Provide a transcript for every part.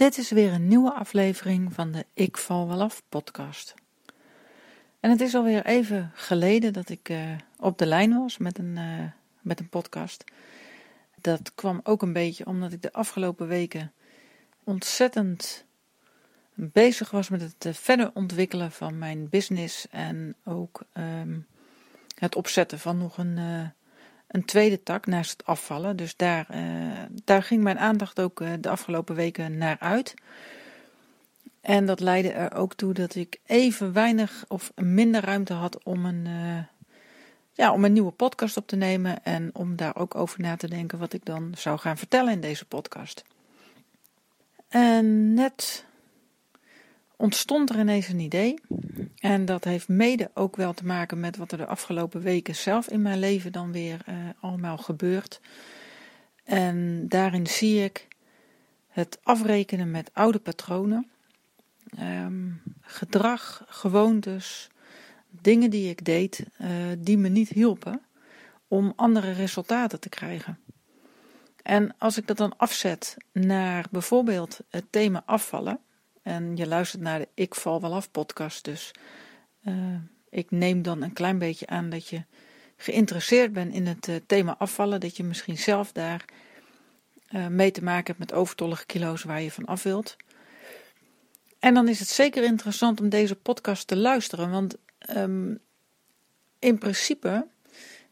Dit is weer een nieuwe aflevering van de Ik Val Wel Af podcast. En het is alweer even geleden dat ik uh, op de lijn was met een, uh, met een podcast. Dat kwam ook een beetje omdat ik de afgelopen weken ontzettend bezig was met het uh, verder ontwikkelen van mijn business. En ook um, het opzetten van nog een een tweede tak naast het afvallen. Dus daar, uh, daar ging mijn aandacht ook uh, de afgelopen weken naar uit. En dat leidde er ook toe dat ik even weinig of minder ruimte had om een, uh, ja, om een nieuwe podcast op te nemen. En om daar ook over na te denken wat ik dan zou gaan vertellen in deze podcast. En net ontstond er ineens een idee. En dat heeft mede ook wel te maken met wat er de afgelopen weken zelf in mijn leven dan weer uh, allemaal gebeurt. En daarin zie ik het afrekenen met oude patronen, um, gedrag, gewoontes, dingen die ik deed uh, die me niet hielpen om andere resultaten te krijgen. En als ik dat dan afzet naar bijvoorbeeld het thema afvallen, en je luistert naar de Ik Val Wel Af podcast. Dus uh, ik neem dan een klein beetje aan dat je geïnteresseerd bent in het uh, thema afvallen. Dat je misschien zelf daar uh, mee te maken hebt met overtollige kilo's waar je van af wilt. En dan is het zeker interessant om deze podcast te luisteren. Want um, in principe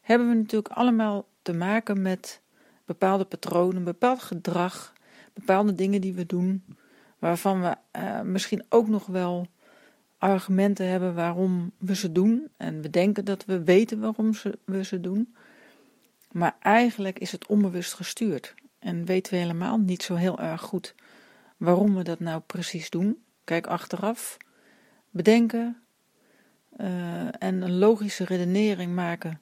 hebben we natuurlijk allemaal te maken met bepaalde patronen, bepaald gedrag, bepaalde dingen die we doen waarvan we uh, misschien ook nog wel argumenten hebben waarom we ze doen. En we denken dat we weten waarom we ze doen. Maar eigenlijk is het onbewust gestuurd. En weten we helemaal niet zo heel erg goed waarom we dat nou precies doen. Kijk achteraf, bedenken uh, en een logische redenering maken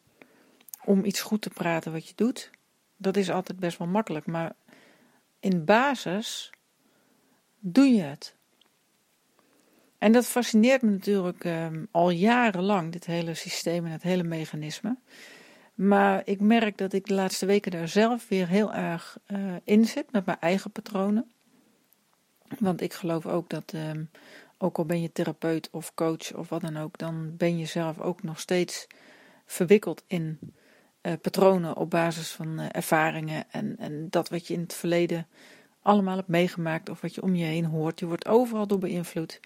om iets goed te praten wat je doet. Dat is altijd best wel makkelijk. Maar in basis doe je het? En dat fascineert me natuurlijk um, al jarenlang, dit hele systeem en het hele mechanisme. Maar ik merk dat ik de laatste weken daar zelf weer heel erg uh, in zit met mijn eigen patronen. Want ik geloof ook dat, um, ook al ben je therapeut of coach of wat dan ook, dan ben je zelf ook nog steeds verwikkeld in uh, patronen op basis van uh, ervaringen en, en dat wat je in het verleden allemaal hebt meegemaakt of wat je om je heen hoort. Je wordt overal door beïnvloed.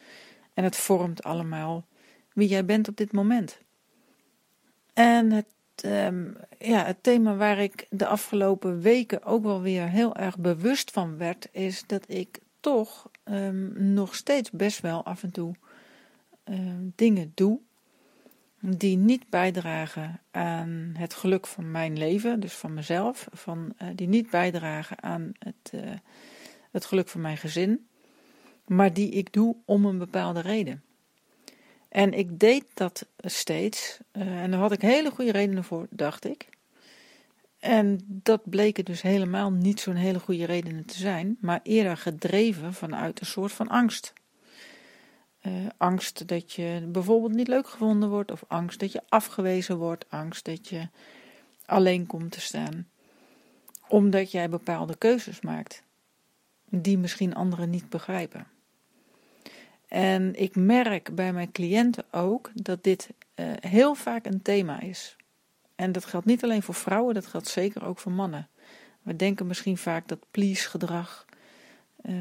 En het vormt allemaal wie jij bent op dit moment. En het, um, ja, het thema waar ik de afgelopen weken ook wel weer heel erg bewust van werd, is dat ik toch um, nog steeds best wel af en toe um, dingen doe die niet bijdragen aan het geluk van mijn leven, dus van mezelf, van, uh, die niet bijdragen aan het, uh, het geluk van mijn gezin, maar die ik doe om een bepaalde reden. En ik deed dat steeds, uh, en daar had ik hele goede redenen voor, dacht ik. En dat bleken dus helemaal niet zo'n hele goede redenen te zijn, maar eerder gedreven vanuit een soort van angst. Uh, angst dat je bijvoorbeeld niet leuk gevonden wordt, of angst dat je afgewezen wordt, angst dat je alleen komt te staan, omdat jij bepaalde keuzes maakt die misschien anderen niet begrijpen. En ik merk bij mijn cliënten ook dat dit uh, heel vaak een thema is. En dat geldt niet alleen voor vrouwen, dat geldt zeker ook voor mannen. We denken misschien vaak dat please gedrag uh,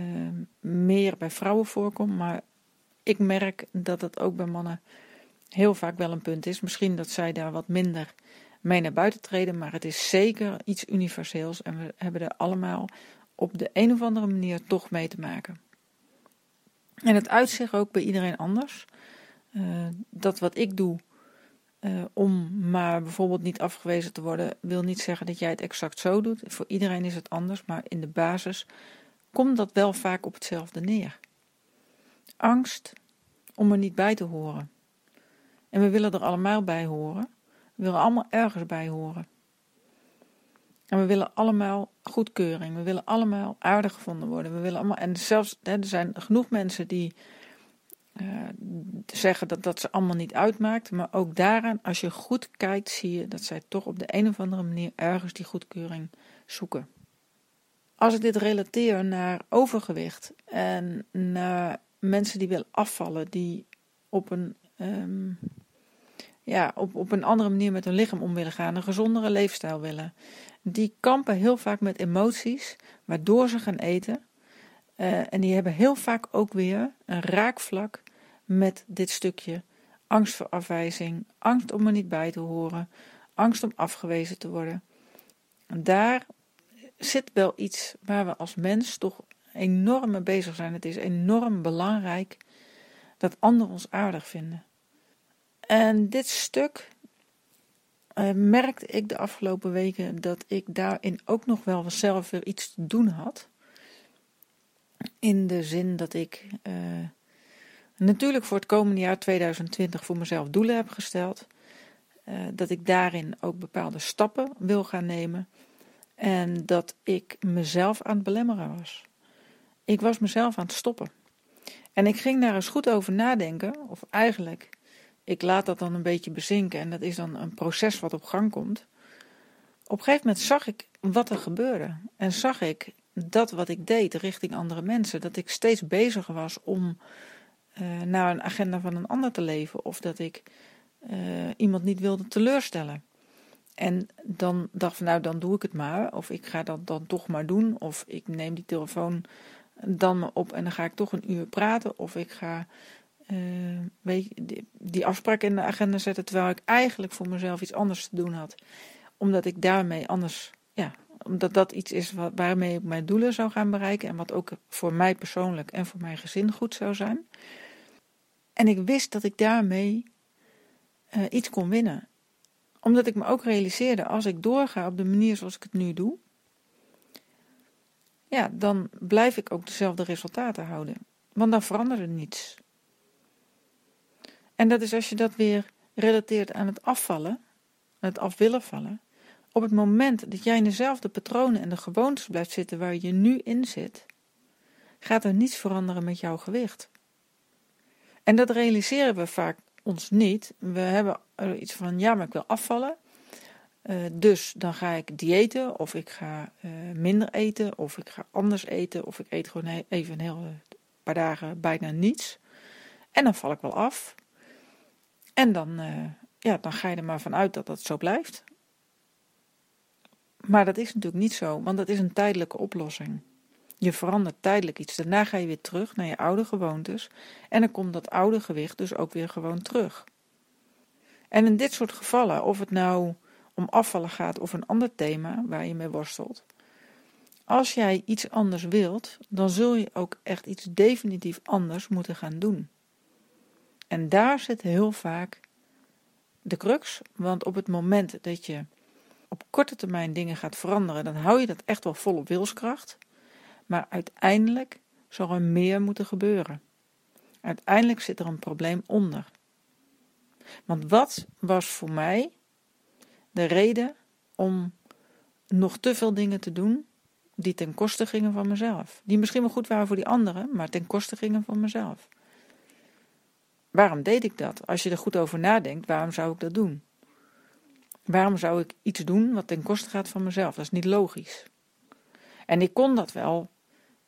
meer bij vrouwen voorkomt, maar ik merk dat het ook bij mannen heel vaak wel een punt is. Misschien dat zij daar wat minder mee naar buiten treden, maar het is zeker iets universeels en we hebben er allemaal op de een of andere manier toch mee te maken. En het uitzicht ook bij iedereen anders. Uh, dat wat ik doe uh, om maar bijvoorbeeld niet afgewezen te worden, wil niet zeggen dat jij het exact zo doet. Voor iedereen is het anders, maar in de basis komt dat wel vaak op hetzelfde neer. Angst om er niet bij te horen. En we willen er allemaal bij horen. We willen allemaal ergens bij horen. En we willen allemaal goedkeuring. We willen allemaal aardig gevonden worden. We willen allemaal, en zelfs hè, er zijn genoeg mensen die uh, zeggen dat dat ze allemaal niet uitmaakt. Maar ook daaraan, als je goed kijkt, zie je dat zij toch op de een of andere manier ergens die goedkeuring zoeken. als ik dit relateer naar overgewicht en naar mensen die willen afvallen, die op een, um, ja, op, op een andere manier met hun lichaam om willen gaan, een gezondere leefstijl willen, die kampen heel vaak met emoties, waardoor ze gaan eten. Uh, en die hebben heel vaak ook weer een raakvlak met dit stukje angst voor afwijzing, angst om er niet bij te horen, angst om afgewezen te worden. En daar zit wel iets waar we als mens toch enorm bezig zijn. Het is enorm belangrijk dat anderen ons aardig vinden. En dit stuk uh, merkte ik de afgelopen weken dat ik daarin ook nog wel zelf weer iets te doen had. In de zin dat ik uh, natuurlijk voor het komende jaar 2020 voor mezelf doelen heb gesteld. Uh, dat ik daarin ook bepaalde stappen wil gaan nemen. En dat ik mezelf aan het belemmeren was. Ik was mezelf aan het stoppen. En ik ging daar eens goed over nadenken, of eigenlijk, ik laat dat dan een beetje bezinken en dat is dan een proces wat op gang komt. Op een gegeven moment zag ik wat er gebeurde. En zag ik dat wat ik deed richting andere mensen, dat ik steeds bezig was om uh, naar een agenda van een ander te leven, of dat ik uh, iemand niet wilde teleurstellen. En dan dacht ik, nou dan doe ik het maar. Of ik ga dat dan toch maar doen. Of ik neem die telefoon dan maar op en dan ga ik toch een uur praten. Of ik ga uh, weet die, afspraak in de agenda zetten. Terwijl ik eigenlijk voor mezelf iets anders te doen had. Omdat ik daarmee anders, ja, omdat dat iets is waarmee ik mijn doelen zou gaan bereiken. En wat ook voor mij persoonlijk en voor mijn gezin goed zou zijn. En ik wist dat ik daarmee uh, iets kon winnen omdat ik me ook realiseerde, als ik doorga op de manier zoals ik het nu doe, ja, dan blijf ik ook dezelfde resultaten houden. Want dan verandert er niets. En dat is als je dat weer relateert aan het afvallen, het af willen vallen. Op het moment dat jij in dezelfde patronen en de gewoontes blijft zitten waar je nu in zit, gaat er niets veranderen met jouw gewicht. En dat realiseren we vaak ons niet. We hebben iets van, ja, maar ik wil afvallen. Uh, dus dan ga ik diëten, of ik ga uh, minder eten, of ik ga anders eten, of ik eet gewoon even een heel paar dagen bijna niets. En dan val ik wel af. En dan, ja, dan ga je er maar vanuit dat dat zo blijft. Maar dat is natuurlijk niet zo, want dat is een tijdelijke oplossing. Je verandert tijdelijk iets. Daarna ga je weer terug naar je oude gewoontes. En dan komt dat oude gewicht dus ook weer gewoon terug. En in dit soort gevallen, of het nou om afvallen gaat of een ander thema waar je mee worstelt. Als jij iets anders wilt, dan zul je ook echt iets definitief anders moeten gaan doen. En daar zit heel vaak de crux, want op het moment dat je op korte termijn dingen gaat veranderen, dan hou je dat echt wel vol op wilskracht. Maar uiteindelijk zal er meer moeten gebeuren. Uiteindelijk zit er een probleem onder. Want wat was voor mij de reden om nog te veel dingen te doen die ten koste gingen van mezelf? Die misschien wel goed waren voor die anderen, maar ten koste gingen van mezelf. Waarom deed ik dat? Als je er goed over nadenkt, waarom zou ik dat doen? Waarom zou ik iets doen wat ten koste gaat van mezelf? Dat is niet logisch. En ik kon dat wel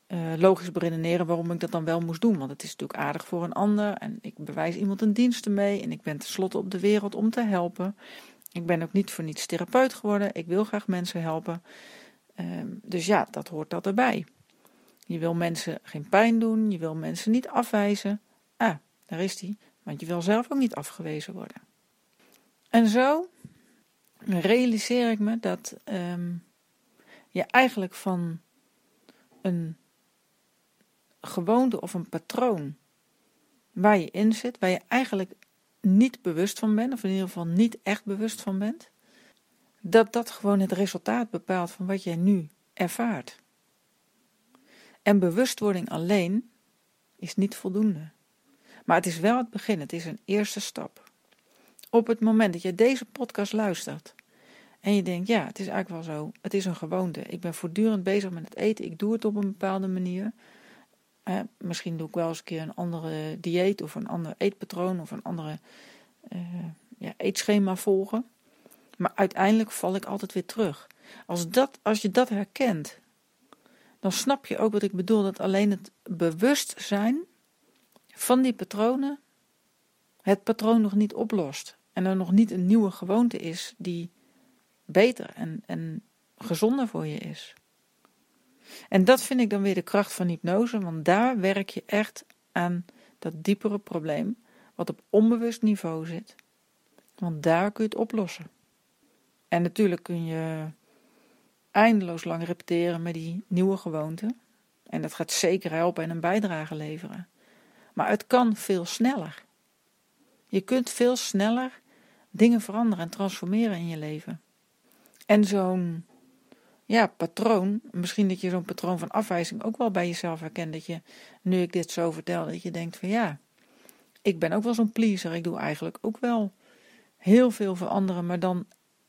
uh, logisch beredeneren waarom ik dat dan wel moest doen. Want het is natuurlijk aardig voor een ander en ik bewijs iemand een dienst mee en ik ben tenslotte op de wereld om te helpen. Ik ben ook niet voor niets therapeut geworden, ik wil graag mensen helpen. Uh, dus ja, dat hoort dat erbij. Je wil mensen geen pijn doen, je wil mensen niet afwijzen. Ah, daar is die, want je wil zelf ook niet afgewezen worden. En zo realiseer ik me dat um, je eigenlijk van een gewoonte of een patroon waar je in zit, waar je eigenlijk niet bewust van bent, of in ieder geval niet echt bewust van bent, dat dat gewoon het resultaat bepaalt van wat jij nu ervaart. En bewustwording alleen is niet voldoende. Maar het is wel het begin, het is een eerste stap. Op het moment dat je deze podcast luistert en je denkt, ja, het is eigenlijk wel zo, het is een gewoonte. Ik ben voortdurend bezig met het eten, ik doe het op een bepaalde manier. Eh, misschien doe ik wel eens een keer een andere dieet of een ander eetpatroon of een andere uh, ja, eetschema volgen. Maar uiteindelijk val ik altijd weer terug. Als, dat, als je dat herkent, dan snap je ook wat ik bedoel, dat alleen het bewustzijn van die patronen het patroon nog niet oplost. En er nog niet een nieuwe gewoonte is die beter en, en gezonder voor je is. En dat vind ik dan weer de kracht van hypnose, want daar werk je echt aan dat diepere probleem, wat op onbewust niveau zit. Want daar kun je het oplossen. En natuurlijk kun je eindeloos lang repeteren met die nieuwe gewoonte. En dat gaat zeker helpen en een bijdrage leveren. Maar het kan veel sneller. Je kunt veel sneller dingen veranderen en transformeren in je leven. En zo'n ja, patroon, misschien dat je zo'n patroon van afwijzing ook wel bij jezelf herkent. Dat je, nu ik dit zo vertel, dat je denkt van ja, ik ben ook wel zo'n pleaser. Ik doe eigenlijk ook wel heel veel voor anderen, maar dan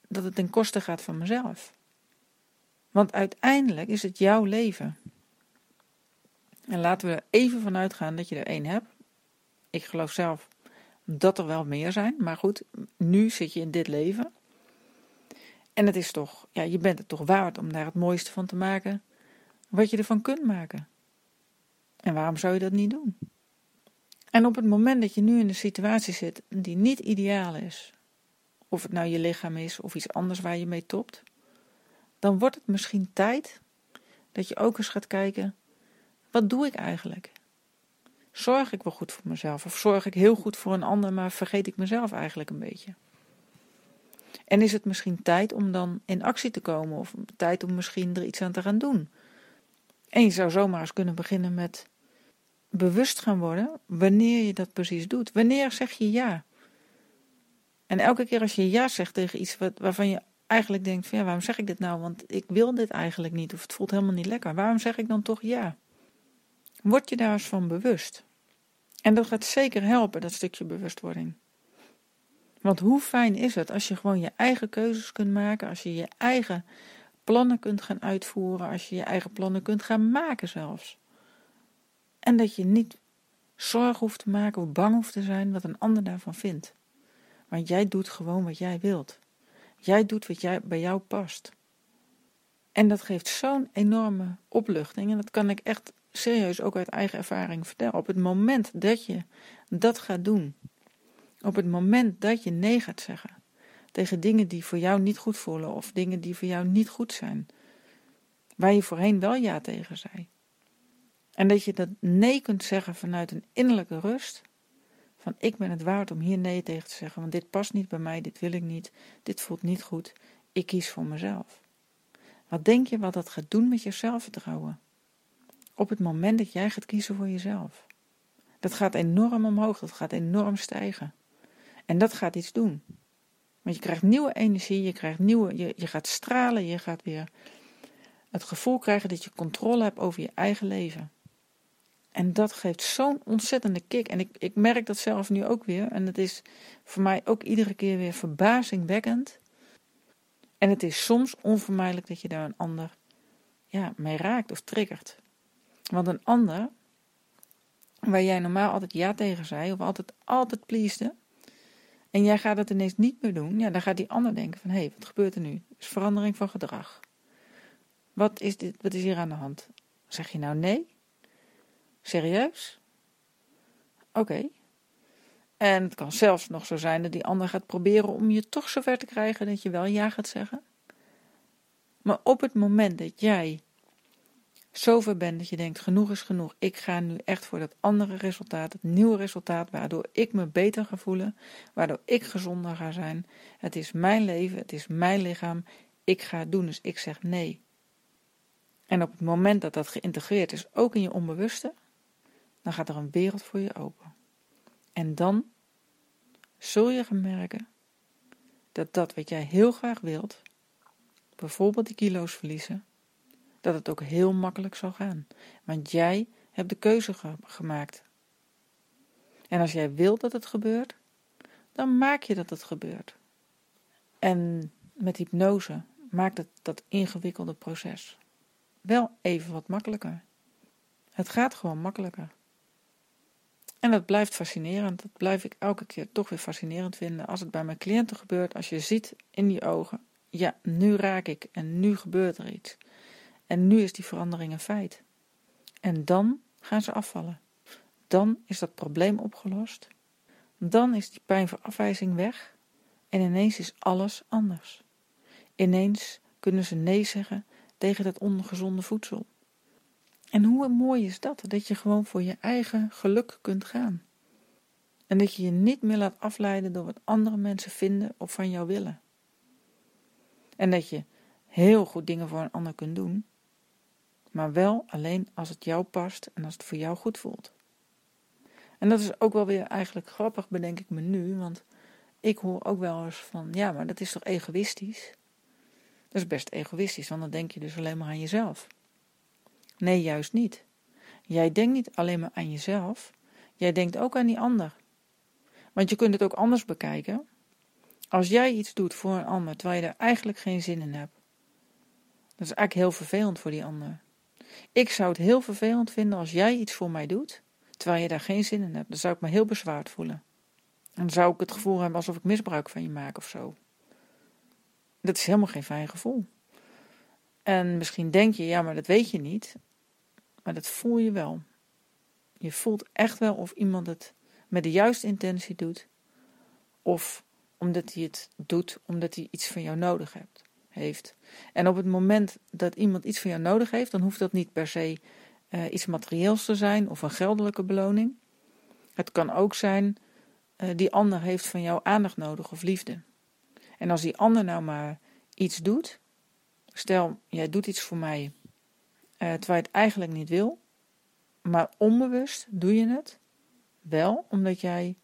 dat het ten koste gaat van mezelf. Want uiteindelijk is het jouw leven. En laten we er even vanuit gaan dat je er één hebt. Ik geloof zelf dat er wel meer zijn, maar goed, nu zit je in dit leven. En het is toch, ja, je bent het toch waard om daar het mooiste van te maken wat je ervan kunt maken. En waarom zou je dat niet doen? En op het moment dat je nu in een situatie zit die niet ideaal is, of het nou je lichaam is of iets anders waar je mee topt, dan wordt het misschien tijd dat je ook eens gaat kijken: wat doe ik eigenlijk? Zorg ik wel goed voor mezelf? Of zorg ik heel goed voor een ander, maar vergeet ik mezelf eigenlijk een beetje? En is het misschien tijd om dan in actie te komen, of tijd om misschien er iets aan te gaan doen? En je zou zomaar eens kunnen beginnen met bewust gaan worden wanneer je dat precies doet. Wanneer zeg je ja? En elke keer als je ja zegt tegen iets wat, waarvan je eigenlijk denkt: van ja, waarom zeg ik dit nou? Want ik wil dit eigenlijk niet, of het voelt helemaal niet lekker. Waarom zeg ik dan toch ja? Word je daar eens van bewust. En dat gaat zeker helpen, dat stukje bewustwording. Want hoe fijn is het als je gewoon je eigen keuzes kunt maken, als je je eigen plannen kunt gaan uitvoeren, als je je eigen plannen kunt gaan maken zelfs. En dat je niet zorg hoeft te maken of bang hoeft te zijn wat een ander daarvan vindt. Want jij doet gewoon wat jij wilt. Jij doet wat jij, bij jou past. En dat geeft zo'n enorme opluchting. En dat kan ik echt serieus ook uit eigen ervaring vertellen. Op het moment dat je dat gaat doen, op het moment dat je nee gaat zeggen tegen dingen die voor jou niet goed voelen of dingen die voor jou niet goed zijn, waar je voorheen wel ja tegen zei. En dat je dat nee kunt zeggen vanuit een innerlijke rust, van ik ben het waard om hier nee tegen te zeggen, want dit past niet bij mij, dit wil ik niet, dit voelt niet goed, ik kies voor mezelf. Wat denk je wat dat gaat doen met je zelfvertrouwen? Op het moment dat jij gaat kiezen voor jezelf. Dat gaat enorm omhoog, dat gaat enorm stijgen. En dat gaat iets doen. Want je krijgt nieuwe energie, je, krijgt nieuwe, je, je gaat stralen, je gaat weer het gevoel krijgen dat je controle hebt over je eigen leven. En dat geeft zo'n ontzettende kick. En ik, ik merk dat zelf nu ook weer. En het is voor mij ook iedere keer weer verbazingwekkend. En het is soms onvermijdelijk dat je daar een ander ja, mee raakt of triggert. Want een ander, waar jij normaal altijd ja tegen zei, of altijd, altijd pleasde, en jij gaat het ineens niet meer doen, ja, dan gaat die ander denken van, hé, hey, wat gebeurt er nu? Is verandering van gedrag. Wat is, dit, wat is hier aan de hand? Zeg je nou nee? Serieus? Oké. En het kan zelfs nog zo zijn dat die ander gaat proberen om je toch zover te krijgen dat je wel ja gaat zeggen. Maar op het moment dat jij zover bent dat je denkt: genoeg is genoeg, ik ga nu echt voor dat andere resultaat, het nieuwe resultaat, waardoor ik me beter ga voelen, waardoor ik gezonder ga zijn. Het is mijn leven, het is mijn lichaam, ik ga het doen, dus ik zeg nee. En op het moment dat dat geïntegreerd is, ook in je onbewuste, dan gaat er een wereld voor je open. En dan zul je gaan merken dat dat wat jij heel graag wilt, bijvoorbeeld die kilo's verliezen, dat het ook heel makkelijk zal gaan. Want jij hebt de keuze gemaakt. En als jij wilt dat het gebeurt, dan maak je dat het gebeurt. En met hypnose maakt het dat ingewikkelde proces wel even wat makkelijker. Het gaat gewoon makkelijker. En dat blijft fascinerend. Dat blijf ik elke keer toch weer fascinerend vinden. Als het bij mijn cliënten gebeurt, als je ziet in die ogen, ja, nu raak ik en nu gebeurt er iets. En nu is die verandering een feit. En dan gaan ze afvallen. Dan is dat probleem opgelost. Dan is die pijn voor afwijzing weg. En ineens is alles anders. Ineens kunnen ze nee zeggen tegen dat ongezonde voedsel. En hoe mooi is dat? Dat je gewoon voor je eigen geluk kunt gaan. En dat je je niet meer laat afleiden door wat andere mensen vinden of van jou willen. En dat je heel goed dingen voor een ander kunt doen, maar wel alleen als het jou past en als het voor jou goed voelt. En dat is ook wel weer eigenlijk grappig, bedenk ik me nu, want ik hoor ook wel eens van, ja, maar dat is toch egoïstisch? Dat is best egoïstisch, want dan denk je dus alleen maar aan jezelf. Nee, juist niet. Jij denkt niet alleen maar aan jezelf, jij denkt ook aan die ander. Want je kunt het ook anders bekijken. Als jij iets doet voor een ander terwijl je er eigenlijk geen zin in hebt, dat is eigenlijk heel vervelend voor die ander. Ik zou het heel vervelend vinden als jij iets voor mij doet terwijl je daar geen zin in hebt. Dan zou ik me heel bezwaard voelen. Dan zou ik het gevoel hebben alsof ik misbruik van je maak of zo. Dat is helemaal geen fijn gevoel. En misschien denk je, ja, maar dat weet je niet. Maar dat voel je wel. Je voelt echt wel of iemand het met de juiste intentie doet. Of omdat hij het doet omdat hij iets van jou nodig hebt, heeft. En op het moment dat iemand iets van jou nodig heeft, dan hoeft dat niet per se uh, iets materieels te zijn of een geldelijke beloning. Het kan ook zijn, uh, die ander heeft van jou aandacht nodig of liefde. En als die ander nou maar iets doet, stel jij doet iets voor mij uh, terwijl je het eigenlijk niet wil, maar onbewust doe je het wel omdat jij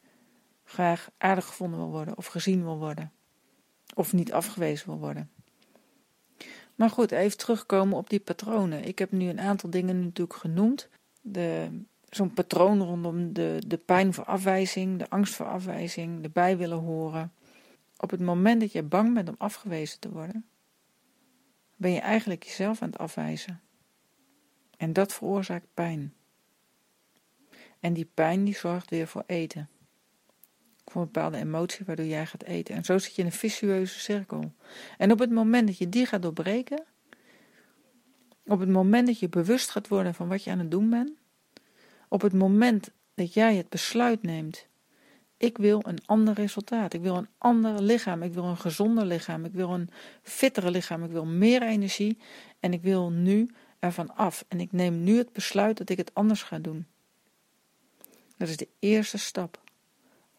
graag aardig gevonden wil worden of gezien wil worden of niet afgewezen wil worden. Maar goed, even terugkomen op die patronen. Ik heb nu een aantal dingen natuurlijk genoemd. Zo'n patroon rondom de, de pijn voor afwijzing, de angst voor afwijzing, de bij willen horen. Op het moment dat je bang bent om afgewezen te worden, ben je eigenlijk jezelf aan het afwijzen. En dat veroorzaakt pijn. En die pijn die zorgt weer voor eten. Voor een bepaalde emotie waardoor jij gaat eten. En zo zit je in een vicieuze cirkel. En op het moment dat je die gaat doorbreken, op het moment dat je bewust gaat worden van wat je aan het doen bent, op het moment dat jij het besluit neemt, ik wil een ander resultaat, ik wil een ander lichaam, ik wil een gezonder lichaam, ik wil een fittere lichaam, ik wil meer energie en ik wil nu ervan af. En ik neem nu het besluit dat ik het anders ga doen. Dat is de eerste stap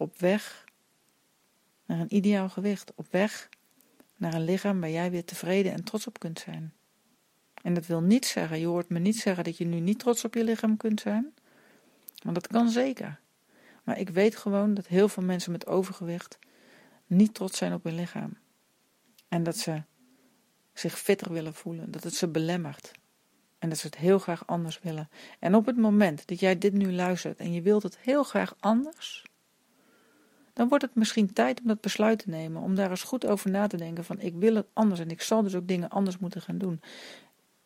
op weg naar een ideaal gewicht, op weg naar een lichaam waar jij weer tevreden en trots op kunt zijn. En dat wil niet zeggen, je hoort me niet zeggen dat je nu niet trots op je lichaam kunt zijn, want dat kan zeker. Maar ik weet gewoon dat heel veel mensen met overgewicht niet trots zijn op hun lichaam. En dat ze zich fitter willen voelen, dat het ze belemmert. En dat ze het heel graag anders willen. En op het moment dat jij dit nu luistert en je wilt het heel graag anders, dan wordt het misschien tijd om dat besluit te nemen. Om daar eens goed over na te denken van ik wil het anders en ik zal dus ook dingen anders moeten gaan doen.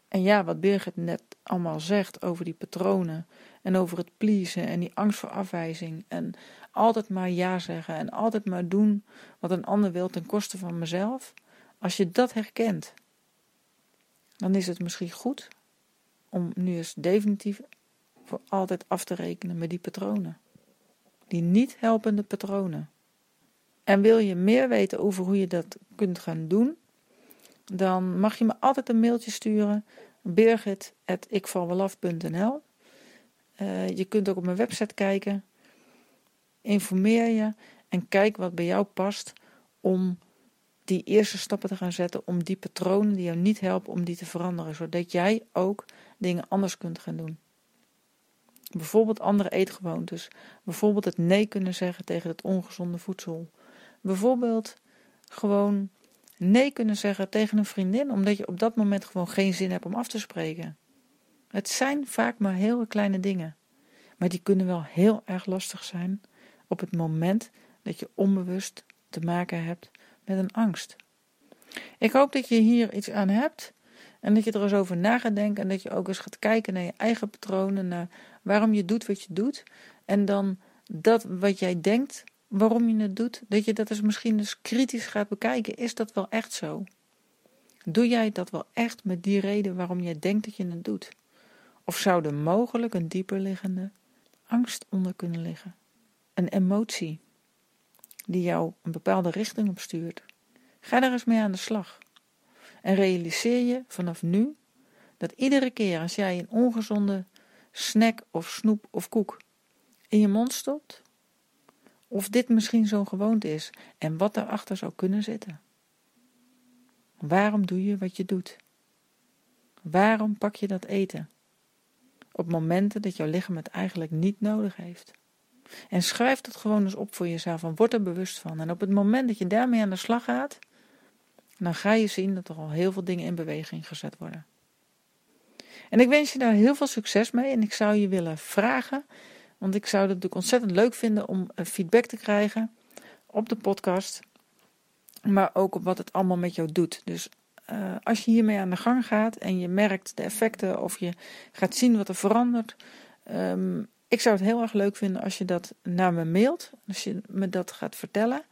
En ja, wat Birgit net allemaal zegt over die patronen en over het pleasen en die angst voor afwijzing en altijd maar ja zeggen en altijd maar doen wat een ander wil ten koste van mezelf. Als je dat herkent, dan is het misschien goed om nu eens definitief voor altijd af te rekenen met die patronen. Die niet helpende patronen. En wil je meer weten over hoe je dat kunt gaan doen, dan mag je me altijd een mailtje sturen. birgit.ikvalwelaf.nl uh, Je kunt ook op mijn website kijken. Informeer je en kijk wat bij jou past om die eerste stappen te gaan zetten. Om die patronen die jou niet helpen, om die te veranderen. Zodat jij ook dingen anders kunt gaan doen. Bijvoorbeeld andere eetgewoontes. Bijvoorbeeld het nee kunnen zeggen tegen het ongezonde voedsel. Bijvoorbeeld gewoon nee kunnen zeggen tegen een vriendin, omdat je op dat moment gewoon geen zin hebt om af te spreken. Het zijn vaak maar heel kleine dingen, maar die kunnen wel heel erg lastig zijn op het moment dat je onbewust te maken hebt met een angst. Ik hoop dat je hier iets aan hebt en dat je er eens over na gaat denken en dat je ook eens gaat kijken naar je eigen patronen, naar waarom je doet wat je doet en dan dat wat jij denkt waarom je het doet, dat je dat eens misschien eens kritisch gaat bekijken. Is dat wel echt zo? Doe jij dat wel echt met die reden waarom jij denkt dat je het doet? Of zou er mogelijk een dieper liggende angst onder kunnen liggen? Een emotie die jou een bepaalde richting opstuurt. Ga daar eens mee aan de slag. En realiseer je vanaf nu dat iedere keer als jij een ongezonde snack of snoep of koek in je mond stopt, of dit misschien zo'n gewoonte is en wat daarachter zou kunnen zitten. Waarom doe je wat je doet? Waarom pak je dat eten? Op momenten dat jouw lichaam het eigenlijk niet nodig heeft. En schrijf dat gewoon eens op voor jezelf en word er bewust van. En op het moment dat je daarmee aan de slag gaat, dan ga je zien dat er al heel veel dingen in beweging gezet worden. En ik wens je daar heel veel succes mee en ik zou je willen vragen, want ik zou het natuurlijk ontzettend leuk vinden om eh, feedback te krijgen op de podcast, maar ook op wat het allemaal met jou doet. Dus uh, als je hiermee aan de gang gaat en je merkt de effecten of je gaat zien wat er verandert, um, ik zou het heel erg leuk vinden als je dat naar me mailt, als je me dat gaat vertellen.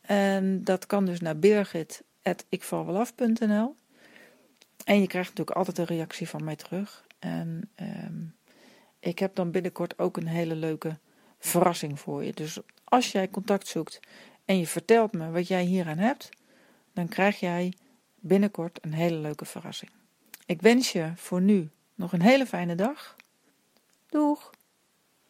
En dat kan dus naar birgit.ikvalwelaf.nl En je krijgt natuurlijk altijd een reactie van mij terug. En um, ik heb dan binnenkort ook een hele leuke verrassing voor je. Dus als jij contact zoekt en je vertelt me wat jij hieraan hebt, dan krijg jij binnenkort een hele leuke verrassing. Ik wens je voor nu nog een hele fijne dag. Doeg!